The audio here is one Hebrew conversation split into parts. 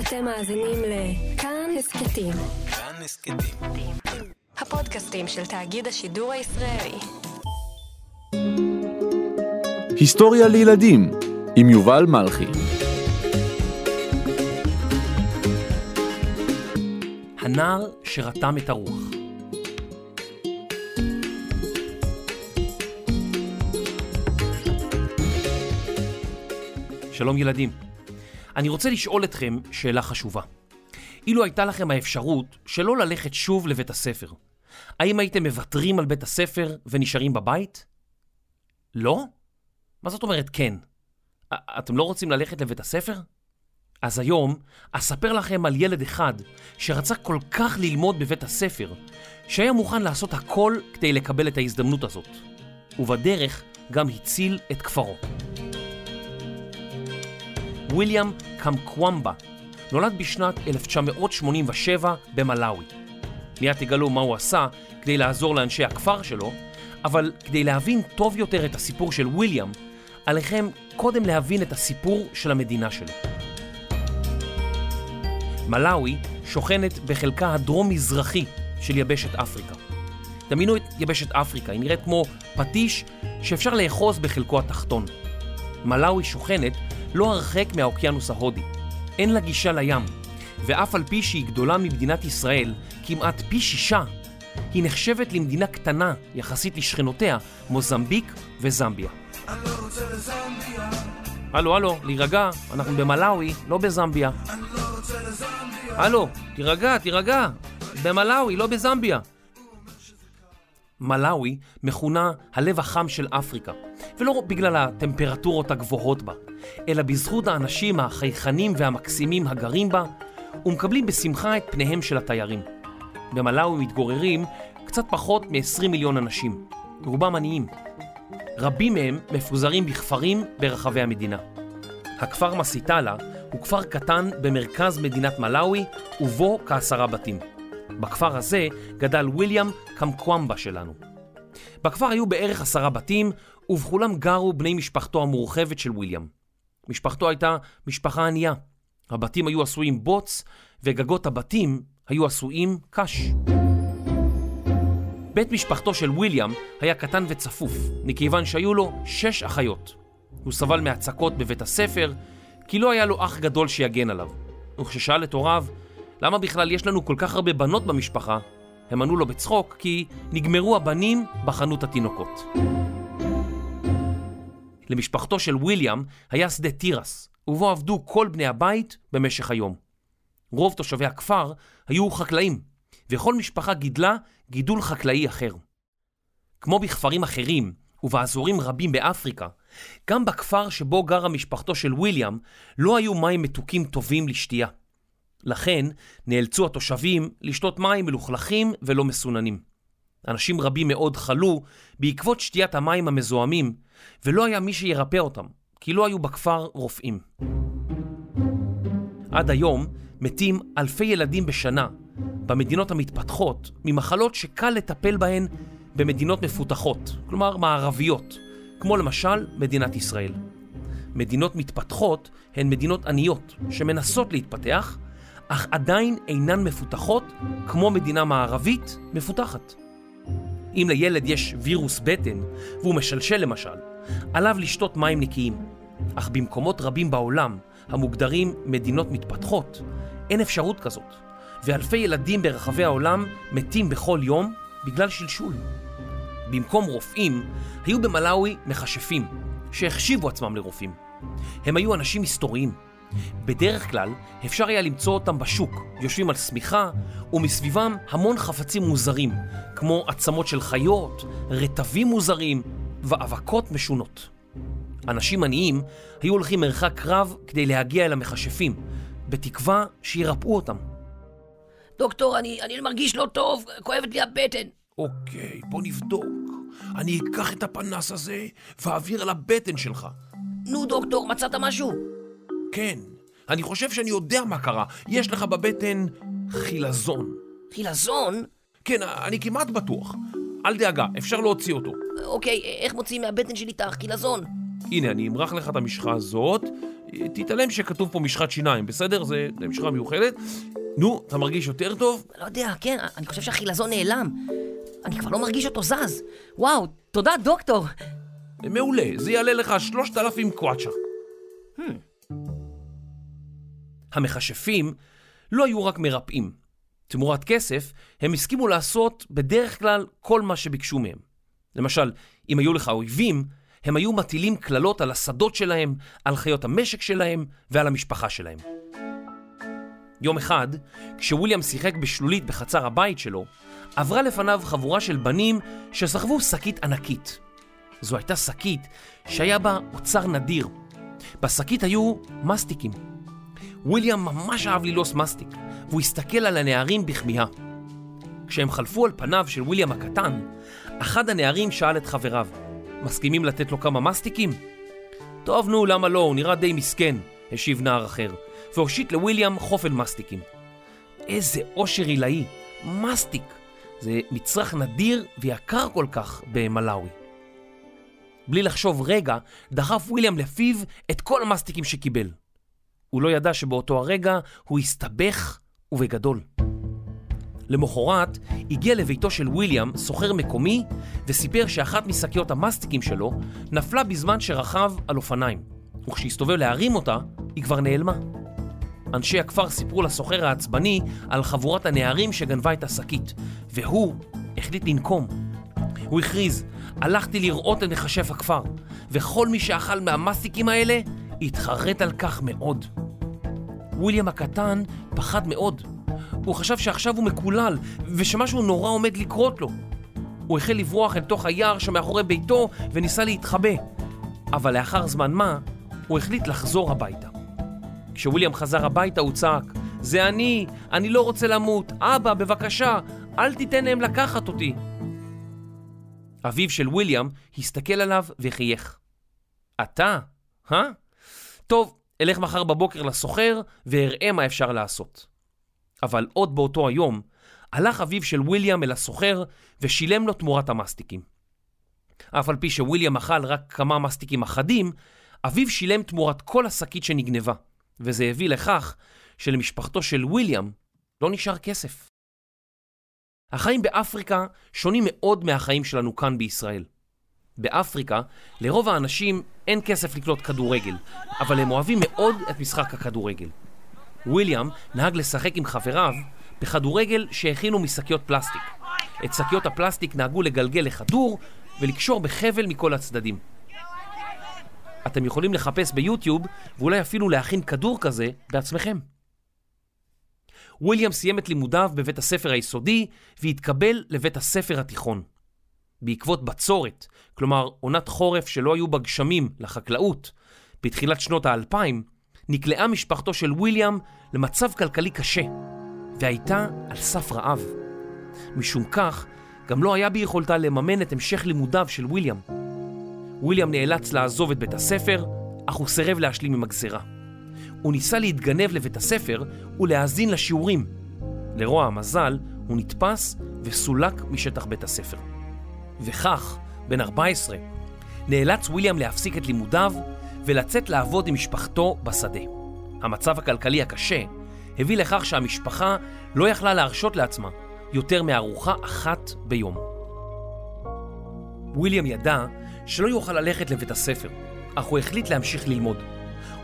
אתם מאזינים לכאן הסכתים. כאן הסכתים. הפודקאסטים של תאגיד השידור הישראלי. היסטוריה לילדים עם יובל מלכי. הנער שרתם את הרוח. שלום ילדים. אני רוצה לשאול אתכם שאלה חשובה. אילו הייתה לכם האפשרות שלא ללכת שוב לבית הספר, האם הייתם מוותרים על בית הספר ונשארים בבית? לא? מה זאת אומרת כן? אתם לא רוצים ללכת לבית הספר? אז היום אספר לכם על ילד אחד שרצה כל כך ללמוד בבית הספר, שהיה מוכן לעשות הכל כדי לקבל את ההזדמנות הזאת. ובדרך גם הציל את כפרו. ויליאם קמקוומבה נולד בשנת 1987 במלאווי. מיד תגלו מה הוא עשה כדי לעזור לאנשי הכפר שלו, אבל כדי להבין טוב יותר את הסיפור של ויליאם, עליכם קודם להבין את הסיפור של המדינה שלו. מלאווי שוכנת בחלקה הדרום-מזרחי של יבשת אפריקה. דמיינו את יבשת אפריקה, היא נראית כמו פטיש שאפשר לאחוז בחלקו התחתון. מלאווי שוכנת לא הרחק מהאוקיינוס ההודי. אין לה גישה לים, ואף על פי שהיא גדולה ממדינת ישראל, כמעט פי שישה, היא נחשבת למדינה קטנה יחסית לשכנותיה, מוזמביק וזמביה. הלו, הלו, להירגע, אנחנו במלאווי, לא בזמביה. הלו, תירגע, תירגע, במלאווי, לא בזמביה. מלאווי מכונה הלב החם של אפריקה, ולא בגלל הטמפרטורות הגבוהות בה, אלא בזכות האנשים החייכנים והמקסימים הגרים בה, ומקבלים בשמחה את פניהם של התיירים. במלאווי מתגוררים קצת פחות מ-20 מיליון אנשים, רובם עניים. רבים מהם מפוזרים בכפרים ברחבי המדינה. הכפר מסיטלה הוא כפר קטן במרכז מדינת מלאווי, ובו כעשרה בתים. בכפר הזה גדל ויליאם קמקוומבה שלנו. בכפר היו בערך עשרה בתים, ובכולם גרו בני משפחתו המורחבת של ויליאם. משפחתו הייתה משפחה ענייה. הבתים היו עשויים בוץ, וגגות הבתים היו עשויים קש. בית משפחתו של ויליאם היה קטן וצפוף, מכיוון שהיו לו שש אחיות. הוא סבל מהצקות בבית הספר, כי לא היה לו אח גדול שיגן עליו. וכששאל את הוריו, למה בכלל יש לנו כל כך הרבה בנות במשפחה? הם ענו לו בצחוק כי נגמרו הבנים בחנות התינוקות. למשפחתו של ויליאם היה שדה תירס, ובו עבדו כל בני הבית במשך היום. רוב תושבי הכפר היו חקלאים, וכל משפחה גידלה גידול חקלאי אחר. כמו בכפרים אחרים ובאזורים רבים באפריקה, גם בכפר שבו גרה משפחתו של ויליאם לא היו מים מתוקים טובים לשתייה. לכן נאלצו התושבים לשתות מים מלוכלכים ולא מסוננים. אנשים רבים מאוד חלו בעקבות שתיית המים המזוהמים, ולא היה מי שירפא אותם, כי לא היו בכפר רופאים. עד היום מתים אלפי ילדים בשנה במדינות המתפתחות ממחלות שקל לטפל בהן במדינות מפותחות, כלומר מערביות, כמו למשל מדינת ישראל. מדינות מתפתחות הן מדינות עניות שמנסות להתפתח, אך עדיין אינן מפותחות כמו מדינה מערבית מפותחת. אם לילד יש וירוס בטן והוא משלשל למשל, עליו לשתות מים נקיים. אך במקומות רבים בעולם, המוגדרים מדינות מתפתחות, אין אפשרות כזאת, ואלפי ילדים ברחבי העולם מתים בכל יום בגלל שלשול. במקום רופאים, היו במלאווי מכשפים, שהחשיבו עצמם לרופאים. הם היו אנשים מסתוריים. בדרך כלל אפשר היה למצוא אותם בשוק, יושבים על שמיכה, ומסביבם המון חפצים מוזרים, כמו עצמות של חיות, רטבים מוזרים ואבקות משונות. אנשים עניים היו הולכים מרחק רב כדי להגיע אל המכשפים, בתקווה שירפאו אותם. דוקטור, אני, אני מרגיש לא טוב, כואבת לי הבטן. אוקיי, בוא נבדוק. אני אקח את הפנס הזה ואעביר על הבטן שלך. נו, דוקטור, מצאת משהו? כן, אני חושב שאני יודע מה קרה. יש לך בבטן חילזון. חילזון? כן, אני כמעט בטוח. אל דאגה, אפשר להוציא אותו. אוקיי, איך מוציאים מהבטן שלי את החילזון? הנה, אני אמרח לך את המשחה הזאת. תתעלם שכתוב פה משחת שיניים, בסדר? זה, זה משחה מיוחדת. נו, אתה מרגיש יותר טוב? לא יודע, כן, אני חושב שהחילזון נעלם. אני כבר לא מרגיש אותו זז. וואו, תודה, דוקטור. מעולה, זה יעלה לך 3,000 קוואצ'ה. המכשפים לא היו רק מרפאים. תמורת כסף, הם הסכימו לעשות בדרך כלל כל מה שביקשו מהם. למשל, אם היו לך אויבים, הם היו מטילים קללות על השדות שלהם, על חיות המשק שלהם ועל המשפחה שלהם. יום אחד, כשוויליאם שיחק בשלולית בחצר הבית שלו, עברה לפניו חבורה של בנים שסחבו שקית ענקית. זו הייתה שקית שהיה בה אוצר נדיר. בשקית היו מסטיקים. וויליאם ממש אהב ללעוס מסטיק, והוא הסתכל על הנערים בכמיהה. כשהם חלפו על פניו של וויליאם הקטן, אחד הנערים שאל את חבריו, מסכימים לתת לו כמה מסטיקים? טוב נו, למה לא, הוא נראה די מסכן, השיב נער אחר, והושיט לוויליאם חופן מסטיקים. איזה אושר עילאי, מסטיק! זה מצרך נדיר ויקר כל כך במלאווי. בלי לחשוב רגע, דחף וויליאם לפיו את כל המסטיקים שקיבל. הוא לא ידע שבאותו הרגע הוא הסתבך ובגדול. למחרת הגיע לביתו של וויליאם סוחר מקומי וסיפר שאחת משקיות המסטיקים שלו נפלה בזמן שרכב על אופניים וכשהסתובב להרים אותה, היא כבר נעלמה. אנשי הכפר סיפרו לסוחר העצבני על חבורת הנערים שגנבה את השקית והוא החליט לנקום. הוא הכריז, הלכתי לראות את מכשף הכפר וכל מי שאכל מהמסטיקים האלה התחרט על כך מאוד. וויליאם הקטן פחד מאוד. הוא חשב שעכשיו הוא מקולל ושמשהו נורא עומד לקרות לו. הוא החל לברוח אל תוך היער שמאחורי ביתו וניסה להתחבא. אבל לאחר זמן מה, הוא החליט לחזור הביתה. כשוויליאם חזר הביתה הוא צעק, זה אני, אני לא רוצה למות, אבא, בבקשה, אל תיתן להם לקחת אותי. אביו של וויליאם הסתכל עליו וחייך. אתה? אה? טוב, אלך מחר בבוקר לסוחר ואראה מה אפשר לעשות. אבל עוד באותו היום, הלך אביו של וויליאם אל הסוחר ושילם לו תמורת המסטיקים. אף על פי שוויליאם אכל רק כמה מסטיקים אחדים, אביו שילם תמורת כל השקית שנגנבה, וזה הביא לכך שלמשפחתו של וויליאם לא נשאר כסף. החיים באפריקה שונים מאוד מהחיים שלנו כאן בישראל. באפריקה, לרוב האנשים אין כסף לקנות כדורגל, אבל הם אוהבים מאוד את משחק הכדורגל. וויליאם נהג לשחק עם חבריו בכדורגל שהכינו משקיות פלסטיק. את שקיות הפלסטיק נהגו לגלגל לכדור ולקשור בחבל מכל הצדדים. אתם יכולים לחפש ביוטיוב ואולי אפילו להכין כדור כזה בעצמכם. וויליאם סיים את לימודיו בבית הספר היסודי והתקבל לבית הספר התיכון. בעקבות בצורת, כלומר עונת חורף שלא היו בה גשמים לחקלאות, בתחילת שנות האלפיים, נקלעה משפחתו של וויליאם למצב כלכלי קשה, והייתה על סף רעב. משום כך, גם לא היה ביכולתה לממן את המשך לימודיו של וויליאם. וויליאם נאלץ לעזוב את בית הספר, אך הוא סירב להשלים עם הגזרה. הוא ניסה להתגנב לבית הספר ולהאזין לשיעורים. לרוע המזל, הוא נתפס וסולק משטח בית הספר. וכך, בן 14, נאלץ וויליאם להפסיק את לימודיו ולצאת לעבוד עם משפחתו בשדה. המצב הכלכלי הקשה הביא לכך שהמשפחה לא יכלה להרשות לעצמה יותר מארוחה אחת ביום. וויליאם ידע שלא יוכל ללכת לבית הספר, אך הוא החליט להמשיך ללמוד.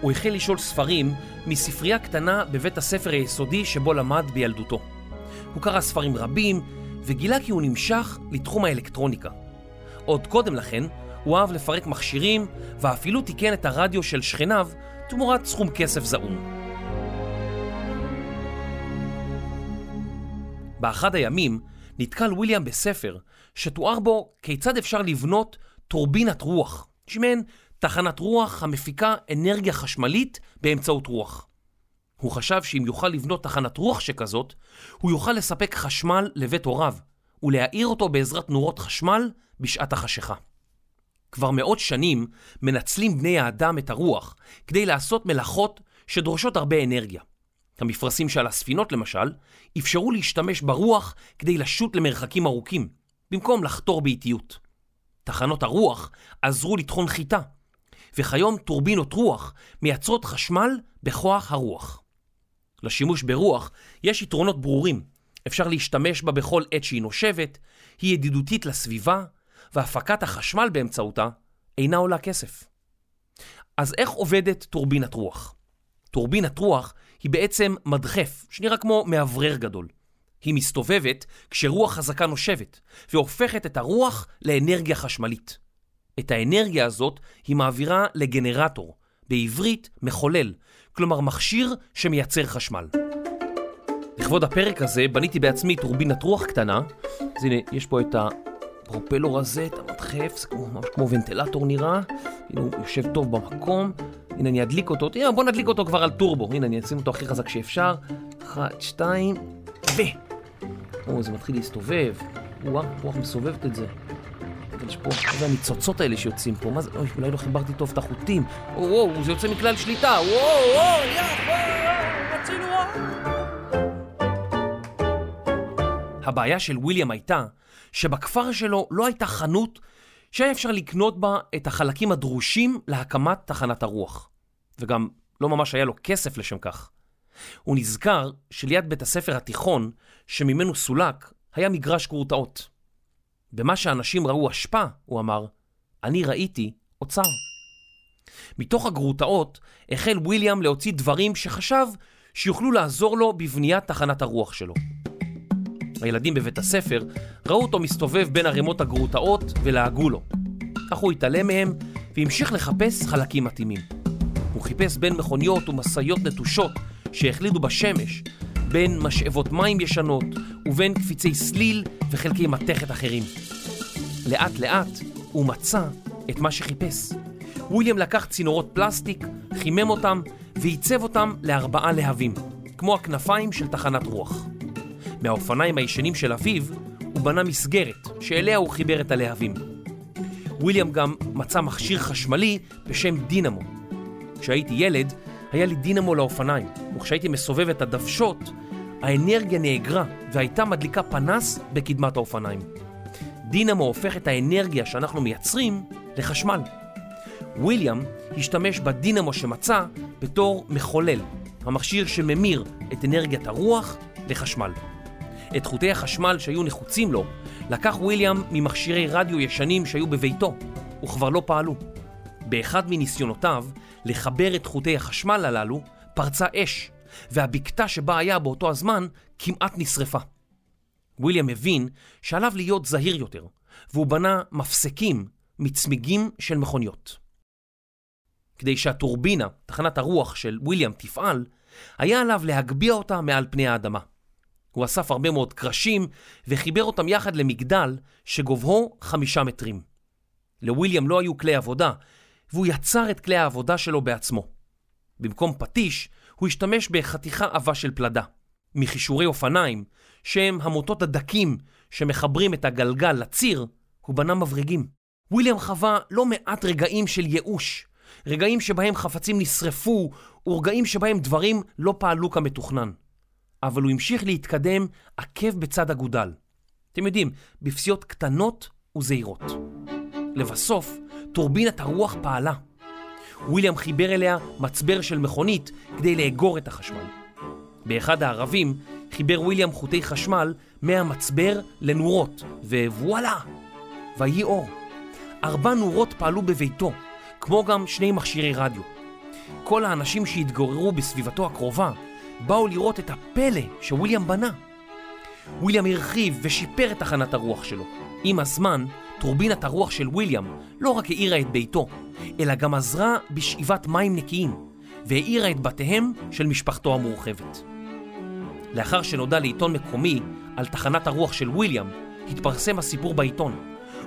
הוא החל לשאול ספרים מספרייה קטנה בבית הספר היסודי שבו למד בילדותו. הוא קרא ספרים רבים וגילה כי הוא נמשך לתחום האלקטרוניקה. עוד קודם לכן, הוא אהב לפרק מכשירים ואפילו תיקן את הרדיו של שכניו תמורת סכום כסף זעום. באחד הימים נתקל וויליאם בספר שתואר בו כיצד אפשר לבנות טורבינת רוח, שמעין תחנת רוח המפיקה אנרגיה חשמלית באמצעות רוח. הוא חשב שאם יוכל לבנות תחנת רוח שכזאת, הוא יוכל לספק חשמל לבית הוריו ולהאיר אותו בעזרת נורות חשמל בשעת החשיכה. כבר מאות שנים מנצלים בני האדם את הרוח כדי לעשות מלאכות שדורשות הרבה אנרגיה. המפרשים שעל הספינות למשל, אפשרו להשתמש ברוח כדי לשוט למרחקים ארוכים, במקום לחתור באיטיות. תחנות הרוח עזרו לטחון חיטה, וכיום טורבינות רוח מייצרות חשמל בכוח הרוח. לשימוש ברוח יש יתרונות ברורים. אפשר להשתמש בה בכל עת שהיא נושבת, היא ידידותית לסביבה, והפקת החשמל באמצעותה אינה עולה כסף. אז איך עובדת טורבינת רוח? טורבינת רוח היא בעצם מדחף, שנראה כמו מאוורר גדול. היא מסתובבת כשרוח חזקה נושבת, והופכת את הרוח לאנרגיה חשמלית. את האנרגיה הזאת היא מעבירה לגנרטור, בעברית מחולל, כלומר מכשיר שמייצר חשמל. לכבוד הפרק הזה בניתי בעצמי טורבינת רוח קטנה, אז הנה, יש פה את הפרופלור הזה, את המדחף, זה כמו, ממש כמו ונטילטור נראה, הנה הוא יושב טוב במקום, הנה אני אדליק אותו, הנה בוא נדליק אותו כבר על טורבו, הנה אני אשים אותו הכי חזק שאפשר, אחת, שתיים, ו... או, זה מתחיל להסתובב, וואה, רוח מסובבת את זה. אבל יש פה, מה זה הניצוצות האלה שיוצאים פה? מה זה? אוי, אולי לא חיברתי טוב את החוטים. וואו, זה יוצא מכלל שליטה. וואו, וואו, יפה, הצילו. הבעיה של וויליאם הייתה שבכפר שלו לא הייתה חנות שהיה אפשר לקנות בה את החלקים הדרושים להקמת תחנת הרוח. וגם לא ממש היה לו כסף לשם כך. הוא נזכר שליד בית הספר התיכון, שממנו סולק, היה מגרש גרוטאות. במה שאנשים ראו אשפה, הוא אמר, אני ראיתי אוצר. מתוך הגרוטאות החל וויליאם להוציא דברים שחשב שיוכלו לעזור לו בבניית תחנת הרוח שלו. הילדים בבית הספר ראו אותו מסתובב בין ערימות הגרוטאות ולעגו לו. כך הוא התעלם מהם והמשיך לחפש חלקים מתאימים. הוא חיפש בין מכוניות ומשאיות נטושות שהחלידו בשמש, בין משאבות מים ישנות ובין קפיצי סליל וחלקי מתכת אחרים. לאט לאט הוא מצא את מה שחיפש. וויליאם לקח צינורות פלסטיק, חימם אותם ועיצב אותם לארבעה להבים, כמו הכנפיים של תחנת רוח. מהאופניים הישנים של אביו הוא בנה מסגרת שאליה הוא חיבר את הלהבים. וויליאם גם מצא מכשיר חשמלי בשם דינמו. כשהייתי ילד, היה לי דינמו לאופניים, וכשהייתי מסובב את הדוושות, האנרגיה נאגרה והייתה מדליקה פנס בקדמת האופניים. דינמו הופך את האנרגיה שאנחנו מייצרים לחשמל. וויליאם השתמש בדינמו שמצא בתור מחולל, המכשיר שממיר את אנרגיית הרוח לחשמל. את חוטי החשמל שהיו נחוצים לו לקח וויליאם ממכשירי רדיו ישנים שהיו בביתו, וכבר לא פעלו. באחד מניסיונותיו לחבר את חוטי החשמל הללו פרצה אש, והבקתה שבה היה באותו הזמן כמעט נשרפה. וויליאם הבין שעליו להיות זהיר יותר, והוא בנה מפסקים מצמיגים של מכוניות. כדי שהטורבינה, תחנת הרוח של וויליאם, תפעל, היה עליו להגביה אותה מעל פני האדמה. הוא אסף הרבה מאוד קרשים וחיבר אותם יחד למגדל שגובהו חמישה מטרים. לוויליאם לא היו כלי עבודה, והוא יצר את כלי העבודה שלו בעצמו. במקום פטיש, הוא השתמש בחתיכה עבה של פלדה, מחישורי אופניים, שהם המוטות הדקים שמחברים את הגלגל לציר, הוא בנה מברגים. וויליאם חווה לא מעט רגעים של ייאוש, רגעים שבהם חפצים נשרפו, ורגעים שבהם דברים לא פעלו כמתוכנן. אבל הוא המשיך להתקדם עקב בצד אגודל. אתם יודעים, בפסיעות קטנות וזהירות. לבסוף, טורבינת הרוח פעלה. וויליאם חיבר אליה מצבר של מכונית כדי לאגור את החשמל. באחד הערבים חיבר וויליאם חוטי חשמל מהמצבר לנורות, ווואלה! ויהי אור. ארבע נורות פעלו בביתו, כמו גם שני מכשירי רדיו. כל האנשים שהתגוררו בסביבתו הקרובה באו לראות את הפלא שוויליאם בנה. וויליאם הרחיב ושיפר את תחנת הרוח שלו. עם הזמן, טורבינת הרוח של וויליאם לא רק האירה את ביתו, אלא גם עזרה בשאיבת מים נקיים, והאירה את בתיהם של משפחתו המורחבת. לאחר שנודע לעיתון מקומי על תחנת הרוח של וויליאם, התפרסם הסיפור בעיתון,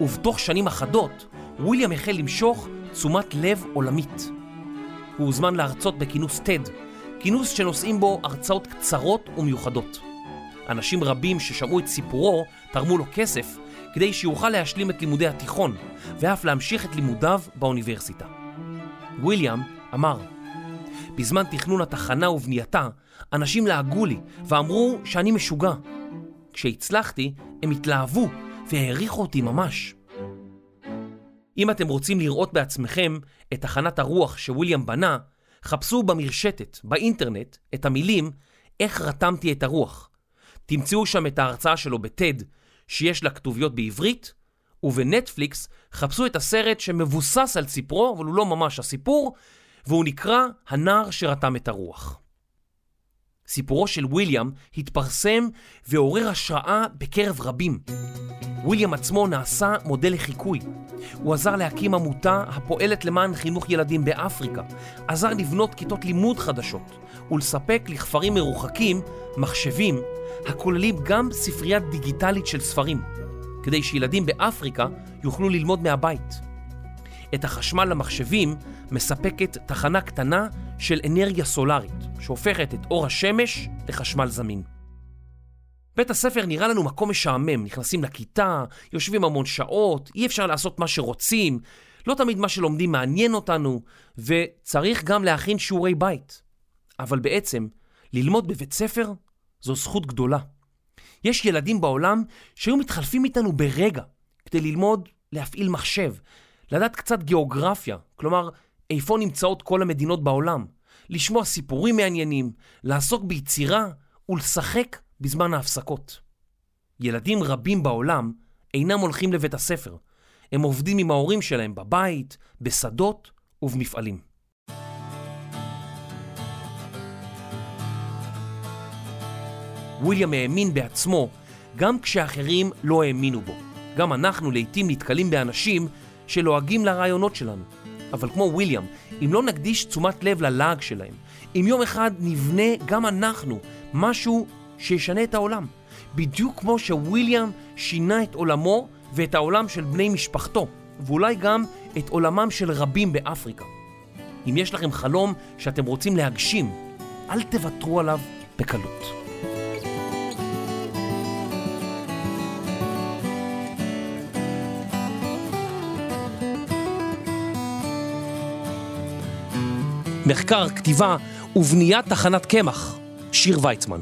ובתוך שנים אחדות, וויליאם החל למשוך תשומת לב עולמית. הוא הוזמן להרצות בכינוס TED, כינוס שנושאים בו הרצאות קצרות ומיוחדות. אנשים רבים ששמעו את סיפורו תרמו לו כסף כדי שיוכל להשלים את לימודי התיכון ואף להמשיך את לימודיו באוניברסיטה. וויליאם אמר, בזמן תכנון התחנה ובנייתה, אנשים לעגו לי ואמרו שאני משוגע. כשהצלחתי, הם התלהבו והעריכו אותי ממש. אם אתם רוצים לראות בעצמכם את תחנת הרוח שוויליאם בנה, חפשו במרשתת, באינטרנט, את המילים "איך רתמתי את הרוח". תמצאו שם את ההרצאה שלו בטד, שיש לה כתוביות בעברית, ובנטפליקס חפשו את הסרט שמבוסס על סיפרו, אבל הוא לא ממש הסיפור, והוא נקרא "הנער שרתם את הרוח". סיפורו של וויליאם התפרסם ועורר השראה בקרב רבים. וויליאם עצמו נעשה מודל לחיקוי. הוא עזר להקים עמותה הפועלת למען חינוך ילדים באפריקה, עזר לבנות כיתות לימוד חדשות ולספק לכפרים מרוחקים מחשבים הכוללים גם ספרייה דיגיטלית של ספרים, כדי שילדים באפריקה יוכלו ללמוד מהבית. את החשמל למחשבים מספקת תחנה קטנה של אנרגיה סולארית, שהופכת את אור השמש לחשמל זמין. בית הספר נראה לנו מקום משעמם, נכנסים לכיתה, יושבים המון שעות, אי אפשר לעשות מה שרוצים, לא תמיד מה שלומדים מעניין אותנו, וצריך גם להכין שיעורי בית. אבל בעצם, ללמוד בבית ספר זו זכות גדולה. יש ילדים בעולם שהיו מתחלפים איתנו ברגע כדי ללמוד להפעיל מחשב, לדעת קצת גיאוגרפיה, כלומר, איפה נמצאות כל המדינות בעולם, לשמוע סיפורים מעניינים, לעסוק ביצירה ולשחק בזמן ההפסקות. ילדים רבים בעולם אינם הולכים לבית הספר. הם עובדים עם ההורים שלהם בבית, בשדות ובמפעלים. וויליאם האמין בעצמו גם כשאחרים לא האמינו בו. גם אנחנו לעיתים נתקלים באנשים שלועגים לרעיונות שלנו. אבל כמו וויליאם, אם לא נקדיש תשומת לב ללעג שלהם, אם יום אחד נבנה גם אנחנו משהו שישנה את העולם. בדיוק כמו שוויליאם שינה את עולמו ואת העולם של בני משפחתו, ואולי גם את עולמם של רבים באפריקה. אם יש לכם חלום שאתם רוצים להגשים, אל תוותרו עליו בקלות. מחקר, כתיבה ובניית תחנת קמח, שיר ויצמן.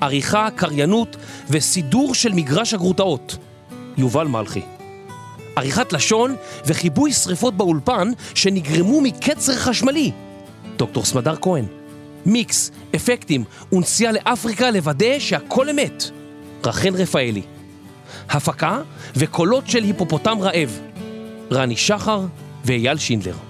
עריכה, קריינות וסידור של מגרש הגרוטאות, יובל מלכי. עריכת לשון וחיבוי שריפות באולפן שנגרמו מקצר חשמלי, דוקטור סמדר כהן. מיקס, אפקטים ונסיעה לאפריקה לוודא שהכל אמת, רחן רפאלי. הפקה וקולות של היפופוטם רעב, רני שחר ואייל שינדלר.